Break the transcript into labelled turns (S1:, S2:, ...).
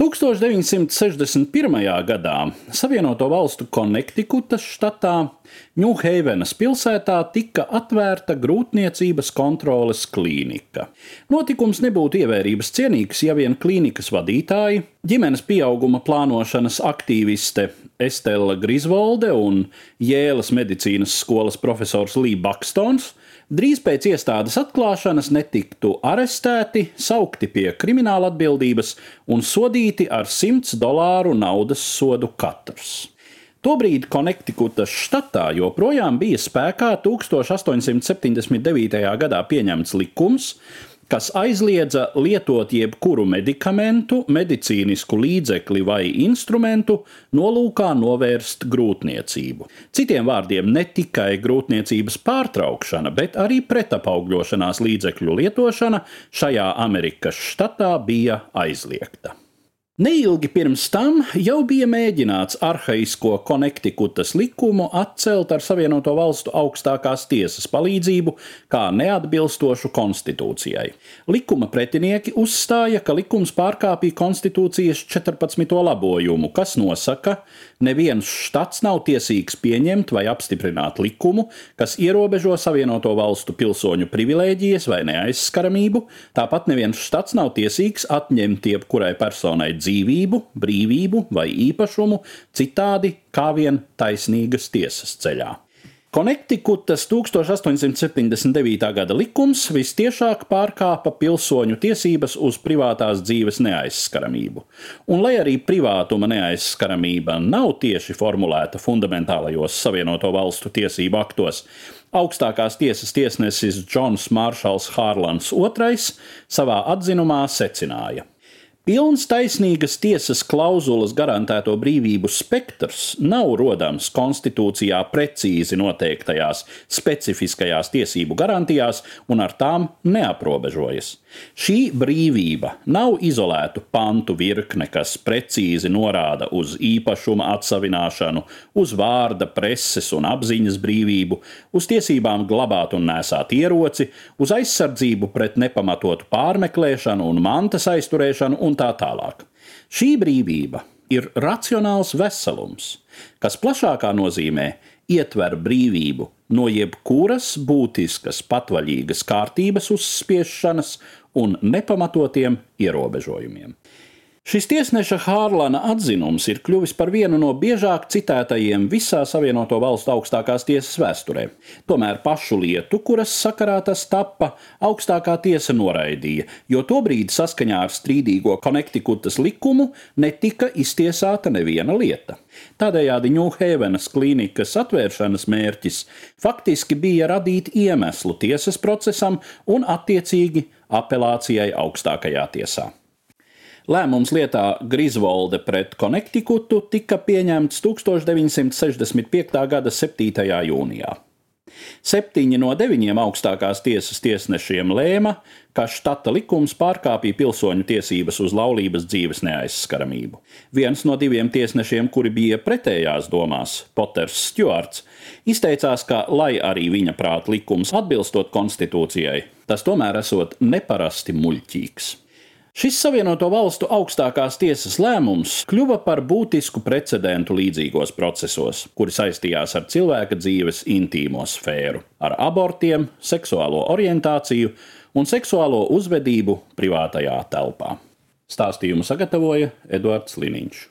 S1: 1961. gadā Savienoto Valstu Konektikutas štatā Ņūheivenas pilsētā tika atvērta grūtniecības kontroles klīnika. Notikums nebūtu ievērības cienīgs, ja vien klīnikas vadītāji, ģimenes pieauguma plānošanas aktīviste Estela Grisvolde un Jēlas medicīnas skolas profesors Lī Bakstons drīz pēc iestādes atklāšanas netiktu arestēti, saukti pie krimināla atbildības un sodīti ar 100 dolāru naudas sodu katrs. Tobrīd Konektikutas štatā joprojām bija spēkā 1879. gadā pieņemts likums, kas aizliedza lietot jebkuru medikamentu, medicīnisku līdzekli vai instrumentu nolūkā novērst grūtniecību. Citiem vārdiem, ne tikai grūtniecības pārtraukšana, bet arī pretapaugļošanās līdzekļu lietošana šajā Amerikas štatā bija aizliegta. Neilgi pirms tam jau bija mēģināts arhaisko Konektikutas likumu atcelt ar Savienoto Valstu augstākās tiesas palīdzību, kā neatbilstošu konstitūcijai. Likuma pretinieki uzstāja, ka likums pārkāpja konstitūcijas 14. labojumu, kas nosaka, neviens štats nav tiesīgs pieņemt vai apstiprināt likumu, kas ierobežo Savienoto Valstu pilsoņu privilēģijas vai neaizskaramību, tāpat neviens štats nav tiesīgs atņemt jebkurai personai dzīvību dzīvību, brīvību vai īpašumu citādi kā vien taisnīgas tiesas ceļā. Konektikutas 1879. gada likums vistiešāk pārkāpa pilsoņu tiesības uz privātās dzīves neaizskaramību. Un, lai arī privātuma neaizskaramība nav tieši formulēta fundamentālajos Savienoto Valstu tiesību aktos, augstākās tiesas tiesnesis Džons Māršals Hārlands II savā atzinumā secināja. Pilns taisnīgas tiesas klauzulas garantēto brīvību spektrs nav rodams konstitūcijā precīzi noteiktajās specifiskajās tiesību garantijās un ar tām neaprobežojas. Šī brīvība nav izolētu pantu virkne, kas precīzi norāda uz īpašuma atsavināšanu, uz vārda, preses un apziņas brīvību, uz tiesībām glabāt un nesāt ieroci, uz aizsardzību pret nepamatotu pārmeklēšanu un mantas aizturēšanu un tā tālāk. Šī brīvība ir racionāls veselums, kas plašākā nozīmē ietver brīvību no jebkuras būtiskas patvaļīgas kārtības uzspiešanas un nepamatotiem ierobežojumiem. Šis tiesneša Hārlana atzinums ir kļuvis par vienu no biežāk citētajiem visā Savienoto Valstu augstākās tiesas vēsturē. Tomēr pašu lietu, kuras sakarā tas tappa, augstākā tiesa noraidīja, jo tobrīd saskaņā ar strīdīgo Konektikutas likumu netika iztiesāta neviena lieta. Tādējādi Ņūhevenas klīnikas atvēršanas mērķis faktiski bija radīt iemeslu tiesas procesam un attiecīgi apelācijai augstākajā tiesā. Lēmums lietā Grisvolde pret Konektikutu tika pieņemts 1965. gada 7. jūnijā. Septiņi no deviņiem augstākās tiesas tiesnešiem lēma, ka štata likums pārkāpja pilsoņu tiesības uz laulības dzīves neaizskaramību. Viens no diviem tiesnešiem, kuri bija pretējās domās, Poters Stjuarts, izteicās, ka, lai arī viņa prāt likums atbilstot konstitūcijai, tas tomēr esot neparasti muļķīgs. Šis Savienoto Valstu augstākās tiesas lēmums kļuva par būtisku precedentu līdzīgos procesos, kuri saistījās ar cilvēka dzīves intīmo sfēru, ar abortiem, seksuālo orientāciju un seksuālo uzvedību privātajā telpā. Stāstījumu sagatavoja Eduards Liniņš.